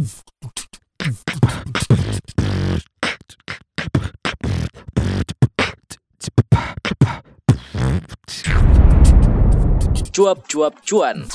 Cuap-cuap cuan.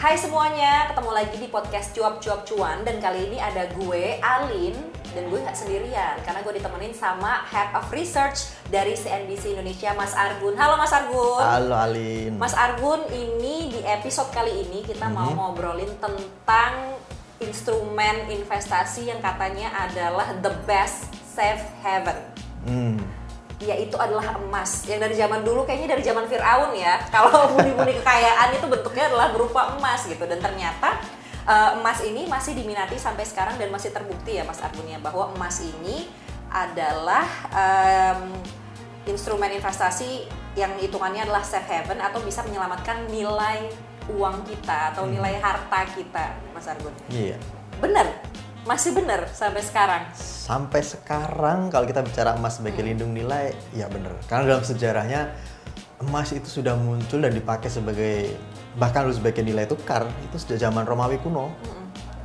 Hai semuanya, ketemu lagi di podcast Cuap-Cuap Cuan dan kali ini ada gue, Alin dan gue nggak sendirian karena gue ditemenin sama Head of Research dari CNBC Indonesia, Mas Argun. Halo Mas Argun. Halo Alin. Mas Argun, ini di episode kali ini kita mau ngobrolin tentang instrumen investasi yang katanya adalah the best safe haven. Hmm. Yaitu adalah emas yang dari zaman dulu kayaknya dari zaman Fir'aun ya. Kalau budi-budi kekayaan itu bentuknya adalah berupa emas gitu dan ternyata eh, emas ini masih diminati sampai sekarang dan masih terbukti ya Mas Argun ya bahwa emas ini adalah em, instrumen investasi yang hitungannya adalah safe haven atau bisa menyelamatkan nilai uang kita atau nilai harta kita, Mas Argun. Iya. Bener, masih bener sampai sekarang. Sampai sekarang kalau kita bicara emas sebagai lindung nilai, ya bener. Karena dalam sejarahnya emas itu sudah muncul dan dipakai sebagai bahkan dulu sebagai nilai tukar itu sudah zaman Romawi kuno.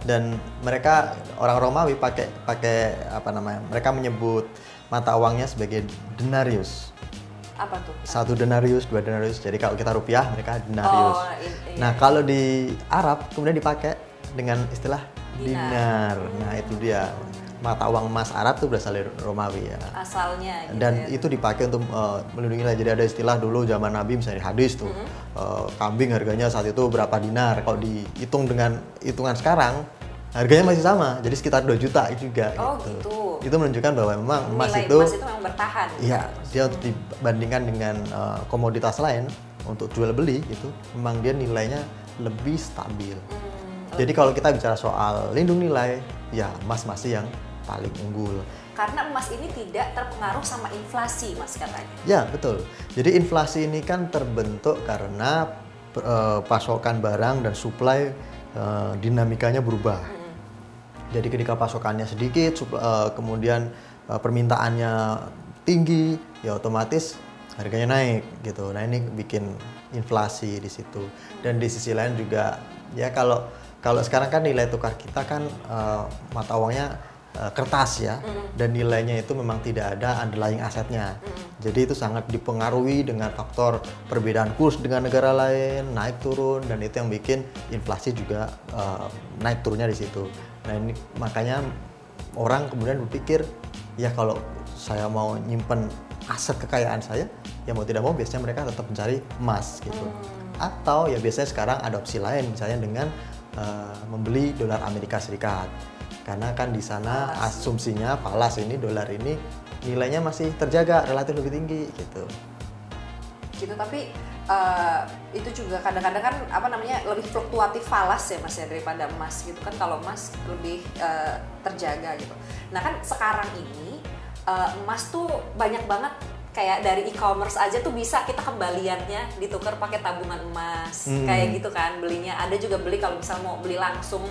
Dan mereka orang Romawi pakai pakai apa namanya? Mereka menyebut mata uangnya sebagai denarius. Apa tuh? Satu denarius, dua denarius. Jadi kalau kita rupiah mereka denarius. Oh, i- iya. Nah, kalau di Arab kemudian dipakai dengan istilah Dinar. dinar. Nah, itu dia. Mata uang emas Arab itu berasal dari Romawi ya. Asalnya gitu Dan ya. itu dipakai untuk uh, melindungi nilai. Jadi ada istilah dulu zaman Nabi misalnya di hadis tuh. Mm-hmm. uh, kambing harganya saat itu berapa dinar. Kalau dihitung dengan hitungan sekarang harganya masih sama. Jadi sekitar 2 juta juga Oh, gitu. gitu. Itu menunjukkan bahwa memang emas Nilai itu emas itu memang bertahan. Iya, dia untuk dibandingkan dengan uh, komoditas lain untuk jual beli itu memang dia nilainya lebih stabil. Hmm, Jadi kalau kita bicara soal lindung nilai, ya emas masih yang paling unggul. Karena emas ini tidak terpengaruh sama inflasi, Mas katanya. Ya betul. Jadi inflasi ini kan terbentuk karena uh, pasokan barang dan supply uh, dinamikanya berubah. Jadi ketika pasokannya sedikit, uh, kemudian uh, permintaannya tinggi, ya otomatis harganya naik gitu. Nah ini bikin inflasi di situ. Dan di sisi lain juga ya kalau kalau sekarang kan nilai tukar kita kan uh, mata uangnya kertas ya, dan nilainya itu memang tidak ada underlying asetnya. Jadi itu sangat dipengaruhi dengan faktor perbedaan kurs dengan negara lain, naik turun, dan itu yang bikin inflasi juga uh, naik turunnya di situ. Nah ini makanya orang kemudian berpikir ya kalau saya mau nyimpen aset kekayaan saya ya mau tidak mau biasanya mereka tetap mencari emas gitu. Atau ya biasanya sekarang ada opsi lain misalnya dengan uh, membeli dolar Amerika Serikat karena kan di sana asumsinya falas ini dolar ini nilainya masih terjaga relatif lebih tinggi gitu. Gitu tapi eh, itu juga kadang-kadang kan apa namanya lebih fluktuatif falas ya Mas ya daripada emas gitu kan. Kalau emas lebih eh, terjaga gitu. Nah kan sekarang ini eh, emas tuh banyak banget. Kayak dari e-commerce aja tuh bisa kita kembaliannya ditukar pakai tabungan emas. Hmm. kayak gitu kan belinya. Ada juga beli kalau misal mau beli langsung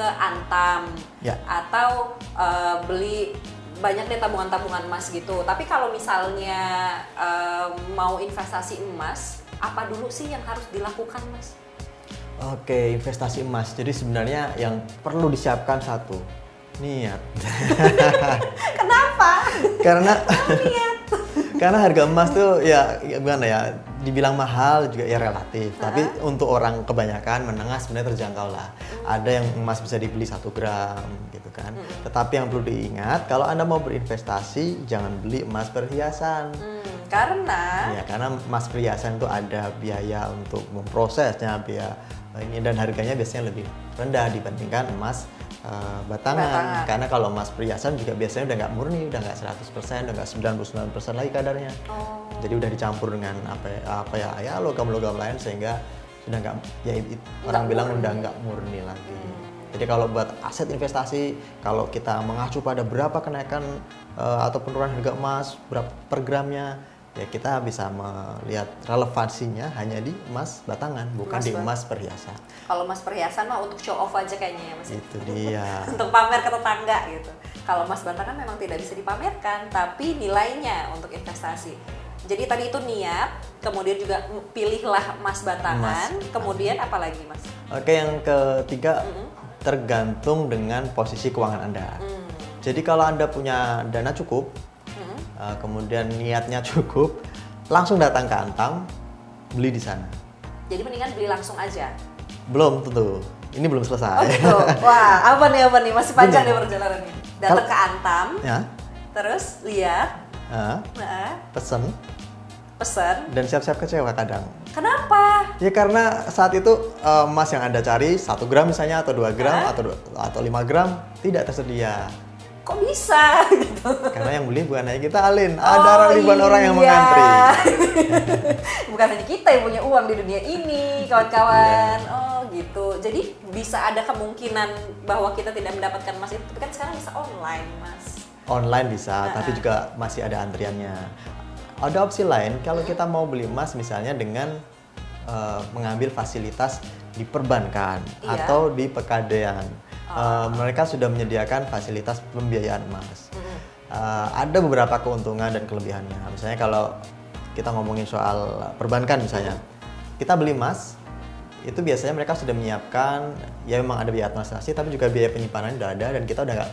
ke Antam Ya. atau eh, beli banyak deh tabungan-tabungan emas gitu. Tapi kalau misalnya eh, mau investasi emas, apa dulu sih yang harus dilakukan, Mas? Oke, investasi emas. Jadi sebenarnya yang perlu disiapkan satu, niat. Kenapa? karena Niat. Karena harga emas tuh ya ya gimana ya dibilang mahal juga ya relatif. Tapi untuk orang kebanyakan menengah sebenarnya terjangkau lah. Ada yang emas bisa dibeli satu gram gitu kan. Tetapi yang perlu diingat kalau anda mau berinvestasi jangan beli emas perhiasan. Hmm, karena Ya, karena emas perhiasan itu ada biaya untuk memprosesnya, biaya ini dan harganya biasanya lebih rendah dibandingkan emas eh, batangan. Batangan. Karena kalau emas perhiasan juga biasanya udah nggak murni, udah nggak 100%, udah nggak 99% lagi kadarnya. oh, Jadi udah dicampur dengan apa ya, apa ya, ya logam-logam lain sehingga sudah nggak ya it- orang bilang murni. udah nggak murni lagi. Jadi kalau buat aset investasi, kalau kita mengacu pada berapa kenaikan eh, atau penurunan harga emas berapa per gramnya, ya kita bisa melihat relevansinya hanya di emas batangan, bukan Emas di emas perhiasan. kalau emas perhiasan mah untuk show off aja kayaknya ya, Mas. ya? Itu dia. untuk pamer ke tetangga gitu. Kalau emas batangan memang tidak bisa dipamerkan, tapi nilainya untuk investasi. Jadi tadi itu niat, kemudian juga pilihlah emas batangan, kemudian apa lagi mas? Oke, yang ketiga tergantung dengan posisi keuangan Anda. Hmm. Jadi kalau Anda punya dana cukup, uh, kemudian niatnya cukup, langsung datang ke Antam, beli di sana. Jadi mendingan beli langsung aja. Belum tentu, ini belum Oh selesai. gitu. Wah, apa nih apa nih? Masih panjang nih perjalanannya. Datang Kalau- ke Antam, ya, terus lihat, uh, nah, pesen pesen. dan siap-siap kecewa kadang. Kenapa? Ya karena saat itu uh, emas yang anda cari satu gram misalnya atau dua gram Hah? atau atau 5 gram tidak tersedia. Kok bisa? gitu. Karena yang beli bukan hanya kita Alin, ada Oh, ribuan orang yang iya. mengantri. Bukan hanya kita yang punya uang di dunia ini, kawan-kawan. Iya. Oh, gitu. Jadi bisa ada kemungkinan bahwa kita tidak mendapatkan emas itu, tapi kan sekarang bisa online, Mas. Online bisa, Ah, tapi ah. juga masih ada antriannya. Ada opsi lain kalau kita mau beli emas misalnya dengan uh, mengambil fasilitas di perbankan Iya. atau di pegadaian. Uh, mereka sudah menyediakan fasilitas pembiayaan emas. Uh, ada beberapa keuntungan dan kelebihannya. Misalnya kalau kita ngomongin soal perbankan misalnya, kita beli emas itu biasanya mereka sudah menyiapkan ya memang ada biaya administrasi tapi juga biaya penyimpanan udah ada dan kita udah nggak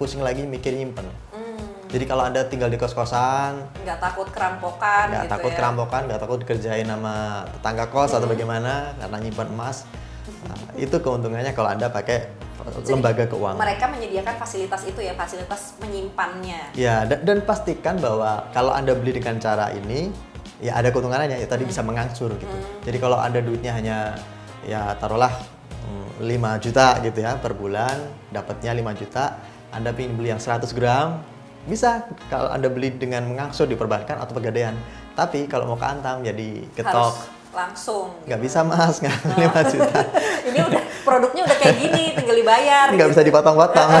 pusing lagi mikir nyimpen. Hmm, Jadi kalau anda tinggal di kos-kosan, nggak takut kerampokan nggak gitu takut ya. kerampokan, nggak takut dikerjain sama tetangga kos atau bagaimana karena nyimpan emas, nah, itu keuntungannya kalau anda pakai Jadi, lembaga keuangan. Mereka menyediakan fasilitas itu ya, fasilitas menyimpannya. Ya, dan, dan pastikan bahwa kalau Anda beli dengan cara ini, ya ada keuntungannya, ya tadi bisa mengangsur gitu. Jadi kalau Anda duitnya hanya, ya taruhlah mm, 5 juta gitu ya per bulan, dapatnya 5 juta, Anda ingin beli yang 100 gram, bisa kalau Anda beli dengan mengangsur di perbankan atau pegadaian. Tapi kalau mau ke Antam jadi ketok, Harus langsung. nggak gitu. bisa mas, nggak 5 juta. Ini udah produknya udah kayak gini, tinggal dibayar. nggak gitu. bisa dipotong-potong.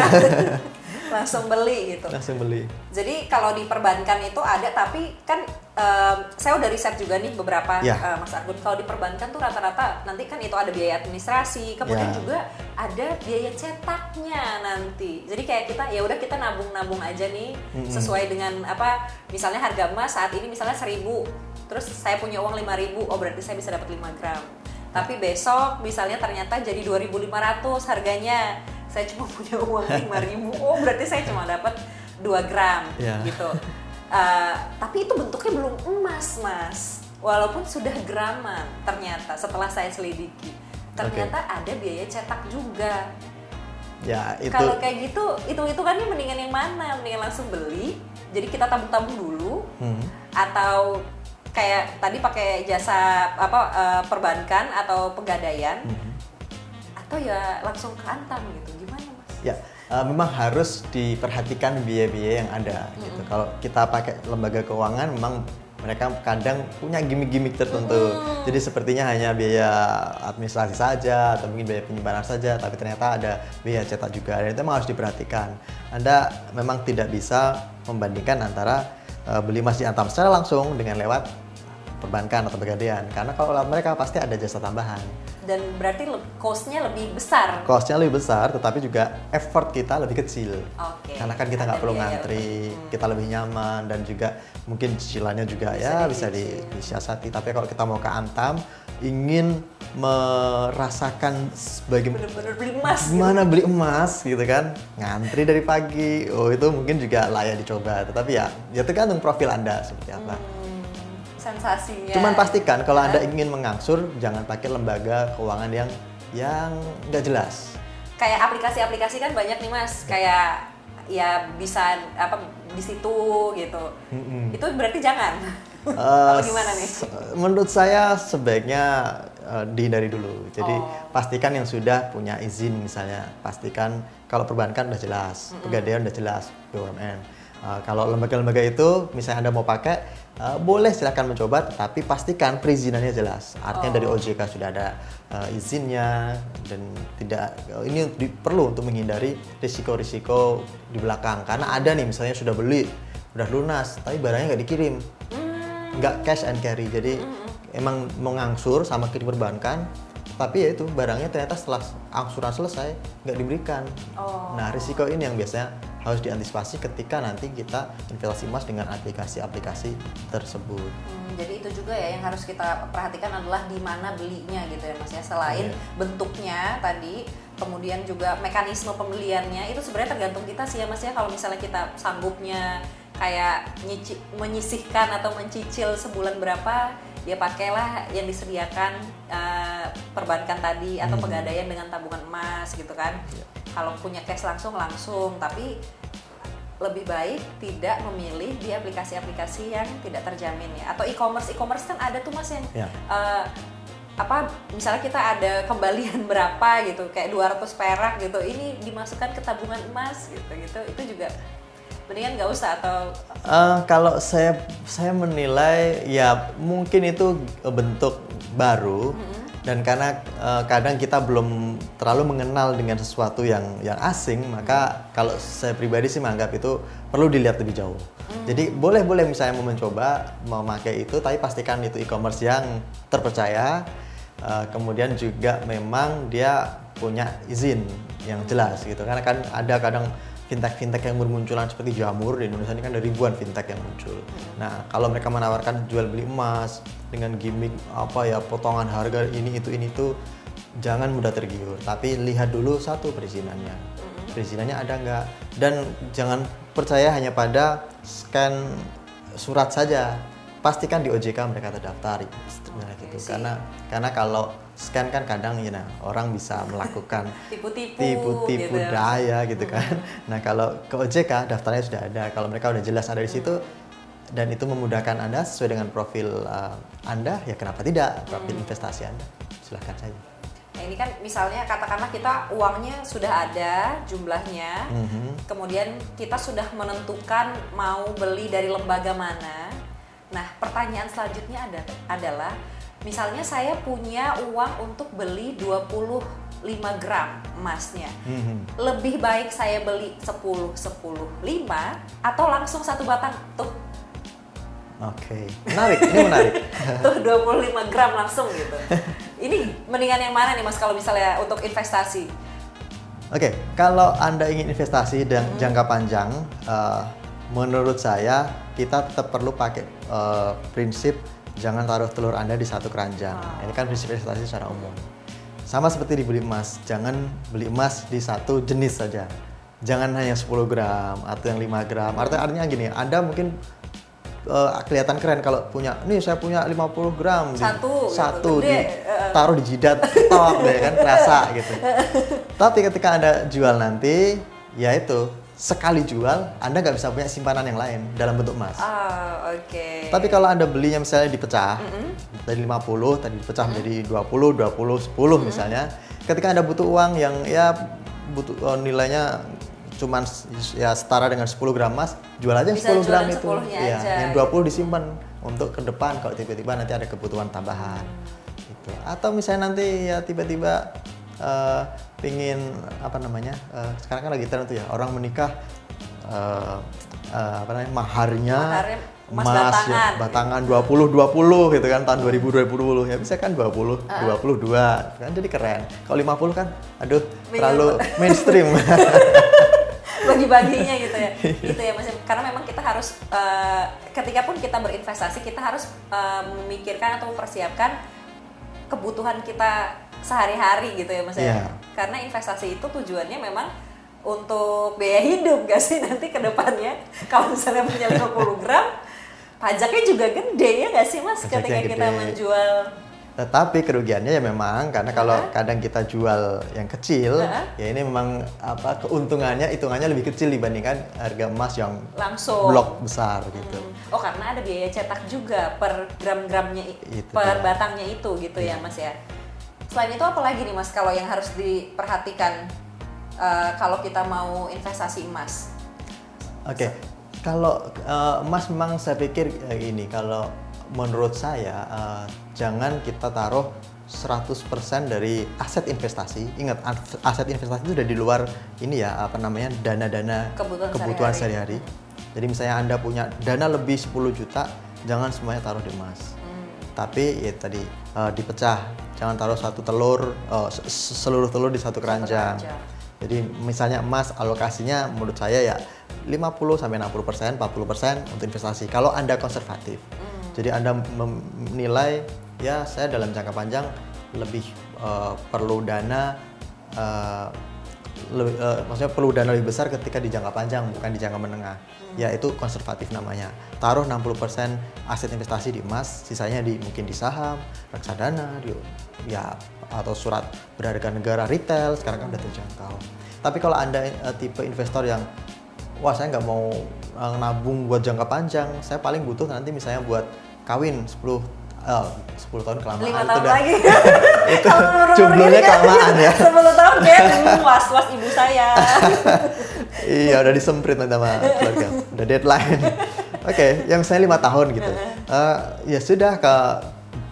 Langsung beli gitu. Langsung beli. Jadi kalau di perbankan itu ada, tapi kan em, saya udah riset juga nih beberapa Ya. eh, Mas Argun. Kalau di perbankan tuh rata-rata nanti kan itu ada biaya administrasi, kemudian Ya. juga ada biaya cetaknya nanti. Jadi kayak kita ya udah kita nabung-nabung aja nih sesuai dengan apa misalnya harga emas saat ini misalnya 1000 terus saya punya uang 5000 oh berarti saya bisa dapat 5 gram. Tapi besok misalnya ternyata jadi 2500 harganya. Saya cuma punya uang 5000 Oh, berarti saya cuma dapat 2 gram Ya. gitu. Uh, tapi itu bentuknya belum emas, Mas. Walaupun sudah graman ternyata setelah saya selidiki. Ternyata ada biaya cetak juga. Ya itu. Kalau kayak gitu, hitung-hitungannya mendingan yang mana? Mendingan langsung beli. Jadi kita tabung-tabung dulu Hmm. atau kayak tadi pakai jasa apa uh, perbankan atau pegadaian Mhm. atau ya langsung ke Antam gitu. Gimana, Mas? Ya, eh, memang harus diperhatikan biaya-biaya yang ada gitu. Kalau kita pakai lembaga keuangan memang mereka kadang punya gimmick-gimmick tertentu. Jadi sepertinya hanya biaya administrasi saja atau mungkin biaya penyimpanan saja, tapi ternyata ada biaya cetak juga. Dan itu memang harus diperhatikan. Anda memang tidak bisa membandingkan antara eh, beli emas di Antam secara langsung dengan lewat perbankan atau pegadaian. Karena kalau lewat mereka pasti ada jasa tambahan. Dan berarti cost-nya lebih besar. Costnya lebih besar, tetapi juga effort kita lebih kecil. Oke. Karena kan kita nggak perlu ngantri, untuk- kita lebih nyaman dan juga mungkin cicilannya juga Bisa ya bisa di, disiasati. Tapi kalau kita mau ke Antam, ingin merasakan sebagai Bener-bener beli emas. gitu. beli emas gitu kan, ngantri dari pagi. Oh itu mungkin juga layak dicoba. Tetapi ya, ya tergantung profil anda seperti apa. Hmm, sensasinya. Cuman pastikan kalau anda ingin mengangsur, jangan pakai lembaga keuangan yang yang nggak jelas. kayak aplikasi-aplikasi kan banyak nih mas, kayak ya bisa apa di situ gitu. Mm-mm. Itu berarti jangan. Apa gimana nih? Menurut saya sebaiknya eh, dihindari dulu. Jadi Oh. pastikan yang sudah punya izin misalnya, pastikan kalau perbankan udah jelas, pegadaian udah jelas, BUMN. Eh, kalau lembaga-lembaga itu misalnya Anda mau pakai, eh, boleh silahkan mencoba, tetapi pastikan perizinannya jelas. Artinya Oh. dari OJK sudah ada eh, izinnya dan tidak eh, ini di- perlu untuk menghindari risiko-risiko di belakang. Karena ada nih misalnya sudah beli, udah lunas, tapi barangnya nggak dikirim Hmm, nggak cash and carry jadi emang mau ngangsur sama ke perbankan tapi ya itu barangnya ternyata setelah angsuran selesai nggak diberikan Oh. nah risiko ini yang biasanya harus diantisipasi ketika nanti kita investasi emas dengan aplikasi-aplikasi tersebut. Hmm, jadi itu juga ya yang harus kita perhatikan adalah di mana belinya gitu ya mas ya. Selain Iya. bentuknya tadi, kemudian juga mekanisme pembeliannya itu sebenarnya tergantung kita sih ya mas ya. Kalau misalnya kita sanggupnya kayak nyici- menyisihkan atau mencicil sebulan berapa, ya pakailah yang disediakan eh, perbankan tadi atau Hmm. pegadaian dengan tabungan emas gitu kan. Iya. Kalau punya cash langsung langsung, tapi lebih baik tidak memilih di aplikasi-aplikasi yang tidak terjamin ya. Atau e-commerce. E-commerce kan ada tuh mas yang Ya. eh, apa misalnya kita ada kembalian berapa gitu kayak 200 perak gitu ini dimasukkan ke tabungan emas gitu gitu. Itu juga mendingan nggak usah atau Eh, kalau saya saya menilai ya mungkin itu bentuk baru dan karena eh, kadang kita belum terlalu mengenal dengan sesuatu yang yang asing maka kalau saya pribadi sih menganggap itu perlu dilihat lebih jauh. Jadi boleh boleh misalnya mau mencoba memakai itu tapi pastikan itu e-commerce yang terpercaya. Eh, kemudian juga memang dia punya izin yang jelas gitu. Karena kan ada kadang fintech-fintech yang bermunculan seperti Jamur di Indonesia ini kan ada ribuan fintech yang muncul. Nah, kalau mereka menawarkan jual beli emas dengan gimmick apa ya potongan harga ini itu ini itu jangan mudah tergiur, tapi lihat dulu satu perizinannya. Perizinannya ada nggak? Dan jangan percaya hanya pada scan surat saja. Pastikan di OJK mereka terdaftar nah, gitu. sih. Karena karena kalau scan kan kadang ya nah, orang bisa melakukan tipu-tipu tipu-tipu gitu. daya gitu kan. Nah kalau ke OJK daftarnya sudah ada. Kalau mereka udah jelas ada di situ dan itu memudahkan anda sesuai dengan profil uh, anda, ya kenapa tidak profil investasi anda? Silahkan saja. Nah ini kan misalnya katakanlah kita uangnya sudah ada jumlahnya, Mhm. kemudian kita sudah menentukan mau beli dari lembaga mana. Nah pertanyaan selanjutnya ada, adalah, misalnya saya punya uang untuk beli 25 gram emasnya. Mhm. Lebih baik saya beli 10, 10, 5 atau langsung satu batang tuh Oke, menarik. Ini menarik. tuh 25 gram langsung gitu. Ini mendingan yang mana nih Mas kalau misalnya untuk investasi? Oke, kalau anda ingin investasi dan jangka panjang, eh, menurut saya kita tetap perlu pakai eh, prinsip jangan taruh telur anda di satu keranjang. Ah. Ini kan prinsip investasi secara umum. Sama seperti di beli emas, jangan beli emas di satu jenis saja. Jangan hanya 10 gram atau yang 5 gram. Artinya, artinya gini, anda mungkin eh, kelihatan keren kalau punya, nih saya punya 50 gram, di- Satu, gitu, satu gede, di, eh. taruh di jidat, top deh kan, rasa gitu. Tapi ketika anda jual nanti, ya itu sekali jual, anda nggak bisa punya simpanan yang lain dalam bentuk emas. Ah, oke. Tapi kalau anda belinya misalnya dipecah dari 50 tadi dipecah menjadi 20, 20, 10 misalnya, ketika anda butuh uang yang ya butuh eh, nilainya cuman s- ya setara dengan 10 gram emas, jual aja yang Bisa 10 gram itu. 10-nya Iya, aja, yang gitu. 20 disimpan untuk ke depan kalau tiba-tiba nanti ada kebutuhan tambahan. Gitu. Atau misalnya nanti ya tiba-tiba eh, pingin apa namanya? eh, sekarang kan lagi tren tuh ya, orang menikah eh, eh, apa namanya? maharnya Maharnya emas emas batangan. ya, batangan 20 20 gitu kan tahun 2000 2020 ya bisa kan 20 22 kan jadi keren. Kalau 50 kan aduh terlalu mainstream. bagi-baginya gitu ya gitu ya mas karena memang kita harus eh, ketika pun kita berinvestasi kita harus eh, memikirkan atau mempersiapkan kebutuhan kita sehari-hari gitu ya mas ya Iya. karena investasi itu tujuannya memang untuk biaya hidup gak sih nanti ke depannya kalau misalnya punya 50 gram pajaknya juga gede ya gak sih mas Pajaknya ketika kita gede. menjual Tetapi kerugiannya ya memang karena kalau Hah? kadang kita jual yang kecil, Hah? ya ini memang apa keuntungannya hitungannya lebih kecil dibandingkan harga emas yang langsung blok besar gitu. Hmm. Oh karena ada biaya cetak juga per gram-gramnya, per dia. batangnya itu gitu ya mas ya. Selain itu apa lagi nih mas kalau yang harus diperhatikan eh, kalau kita mau investasi emas? Oke, kalau eh, emas memang saya pikir eh, ini kalau menurut saya eh, jangan kita taruh 100% dari aset investasi. Ingat as- aset investasi itu udah di luar ini ya apa namanya dana-dana Kebutuhan sehari-hari. Jadi misalnya Anda punya dana lebih 10 juta, jangan semuanya taruh di emas. Hmm. Tapi ya tadi eh, dipecah, jangan taruh satu telur se- seluruh telur di satu keranjang. keranjang. Jadi misalnya emas alokasinya menurut saya ya 50 sampai 60 persen, 40 persen untuk investasi. Kalau anda konservatif, jadi anda menilai ya saya dalam jangka panjang lebih uh, perlu dana, uh, lebih, uh, maksudnya perlu dana lebih besar ketika di jangka panjang bukan di jangka menengah. Ya itu konservatif namanya. Taruh 60 persen aset investasi di emas, sisanya di mungkin di saham, reksadana, di, ya atau surat berharga negara retail sekarang kan udah terjangkau. Tapi kalau anda uh, tipe investor yang wah saya nggak mau uh, nabung buat jangka panjang, saya paling butuh nanti misalnya buat kawin 10 uh, 10 tahun kelamaan Lima itu tahun dah. lagi. itu gini kan, kelamaan ya. 10 tahun kayak hmm, was-was ibu saya. iya udah disemprit nanti sama keluarga udah deadline oke yang saya lima tahun gitu Eh, ya sudah ke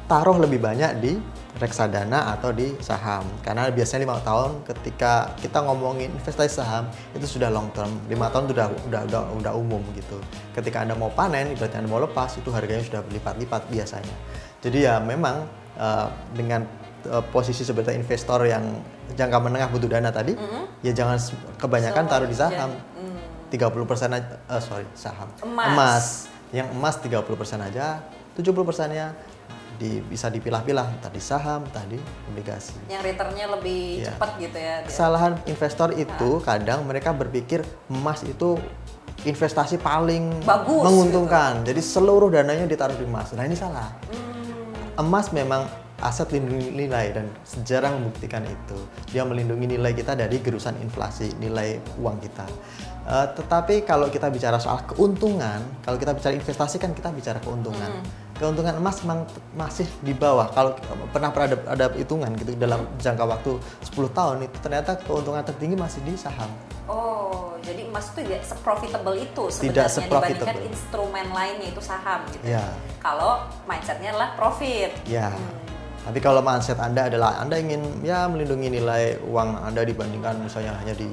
taruh lebih banyak di reksadana atau di saham. Karena biasanya lima tahun ketika kita ngomongin investasi saham itu sudah long term. Lima tahun sudah udah udah udah umum gitu. Ketika anda mau panen ibaratnya anda mau lepas itu harganya sudah berlipat-lipat biasanya. Jadi ya memang eh, dengan eh, posisi sebagai investor yang jangka menengah butuh dana tadi ya jangan kebanyakan Semua taruh di saham. Hmm. 30 persen aja, eh, sorry saham. Emas. yang emas 30 persen aja 70 persennya di, bisa dipilah-pilah entah di saham entah di obligasi Yang returnnya lebih Iya. cepat gitu ya. dia. kesalahan investor itu kadang mereka berpikir emas itu investasi paling Bagus, gitu. menguntungkan jadi seluruh dananya ditaruh di emas nah ini salah Hmm. emas memang aset lindungi nilai dan sejarah membuktikan itu. Dia melindungi nilai kita dari gerusan inflasi, nilai uang kita. Eh, tetapi kalau kita bicara soal keuntungan, kalau kita bicara investasi kan kita bicara keuntungan. Keuntungan emas memang masih di bawah. Kalau pernah pernah ada, ada hitungan gitu dalam jangka waktu 10 tahun itu ternyata keuntungan tertinggi masih di saham. Oh, jadi emas itu tidak seprofitable itu Tidak sebenarnya seprofitable. dibandingkan instrumen lainnya itu saham gitu. Ya. Kalau mindsetnya adalah profit. Ya. Tapi kalau mindset Anda adalah Anda ingin ya melindungi nilai uang Anda dibandingkan misalnya hanya di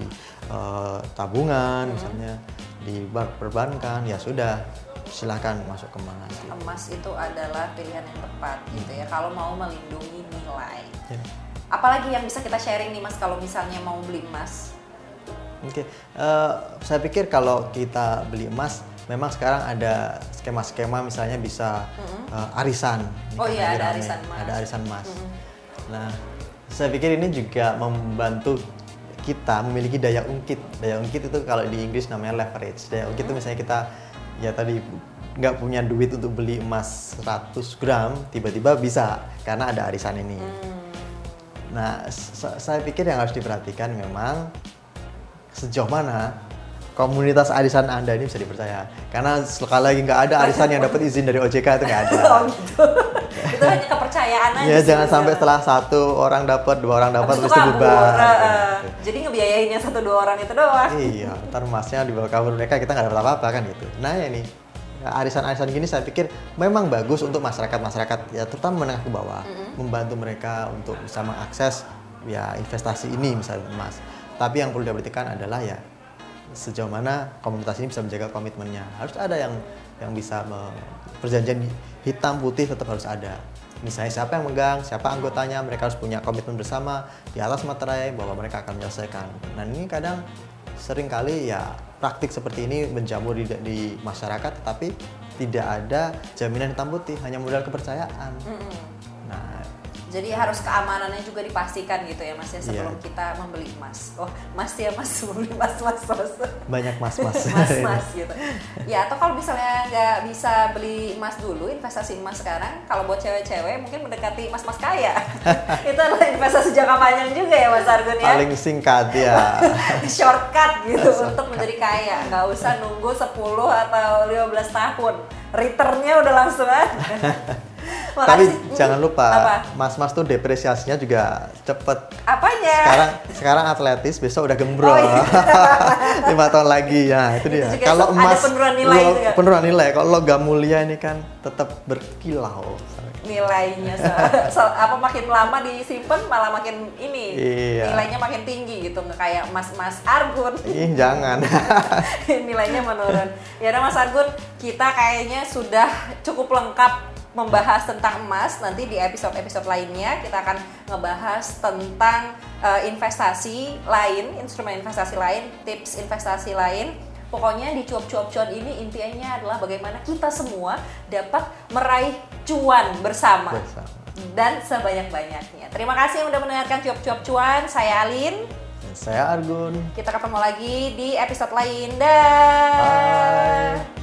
eh, tabungan, misalnya di bank perbankan, ya sudah silahkan masuk ke emas. Emas itu adalah pilihan yang tepat gitu ya kalau mau melindungi nilai. Ya. Apalagi yang bisa kita sharing nih Mas kalau misalnya mau beli emas? Oke, Eh, saya pikir kalau kita beli emas, memang sekarang ada skema-skema misalnya bisa eh, arisan. Ini Oh iya, ada rame. arisan emas. Ada arisan emas. Nah, saya pikir ini juga membantu kita memiliki daya ungkit. Daya ungkit itu kalau di Inggris namanya leverage. Daya ungkit itu misalnya kita ya tadi nggak punya duit untuk beli emas 100 gram, tiba-tiba bisa karena ada arisan ini. Nah, sa- saya pikir yang harus diperhatikan memang sejauh mana komunitas arisan Anda ini bisa dipercaya. Karena sekali lagi nggak ada arisan yang dapat izin dari OJK itu nggak ada. Gitu. itu hanya kepercayaan aja. Ya jangan sampai setelah satu orang dapat, dua orang dapat terus bubar. Eh, eh. gitu. Jadi ngebiayain yang satu dua orang itu doang. Iya, ntar emasnya dibawa kabur mereka kita nggak dapat apa-apa kan gitu. Nah ya nih arisan-arisan gini saya pikir memang bagus untuk masyarakat-masyarakat ya terutama menengah ke bawah, membantu mereka untuk bisa mengakses ya investasi ini misalnya emas. Tapi yang perlu diperhatikan adalah ya sejauh mana komunitas ini bisa menjaga komitmennya. Harus ada yang yang bisa me- perjanjian hitam putih tetap harus ada. Misalnya siapa yang megang, siapa anggotanya, mereka harus punya komitmen bersama di atas materai bahwa mereka akan menyelesaikan. Nah ini kadang sering kali ya praktik seperti ini menjamur di, di masyarakat, tapi tidak ada jaminan hitam putih, hanya modal kepercayaan. Nah Jadi harus keamanannya juga dipastikan gitu ya Mas ya sebelum Iya. kita membeli emas. Oh, Mas ya Mas membeli emas Mas Mas. banyak mas-mas. Mas-mas gitu. Ya atau kalau misalnya nggak bisa beli emas dulu, investasi emas sekarang, kalau buat cewek-cewek mungkin mendekati mas-mas kaya. Itu adalah investasi jangka panjang juga ya Mas Argun ya. Paling singkat ya. shortcut gitu untuk menjadi kaya nggak usah nunggu 10 atau 15 tahun returnnya udah langsung Tapi jangan lupa, mas-mas tuh depresiasinya juga cepet. apanya Sekarang sekarang atletis, besok udah gembrol. Oh, iya. Lima tahun lagi, ya itu dia. Kalau emas, penurunan nilai lo- juga. penurunan nilai. Kalau logam mulia ini kan tetap berkilau. nilainya so, so- apa makin lama disimpan malah makin ini Iya. nilainya makin tinggi gitu nggak kayak mas mas Argun Ih jangan. nilainya menurun ya udah Mas Argun kita kayaknya sudah cukup lengkap membahas tentang emas nanti di episode-episode lainnya kita akan ngebahas tentang eh, investasi lain, instrumen investasi lain, tips investasi lain. Pokoknya di cuap-cuap cuan ini intinya adalah bagaimana kita semua dapat meraih cuan bersama. Bersama. Dan sebanyak-banyaknya. Terima kasih yang udah mendengarkan cuap-cuap cuan. Saya Alin. Saya Argun. Kita ketemu lagi di episode lain. Dah. Bye.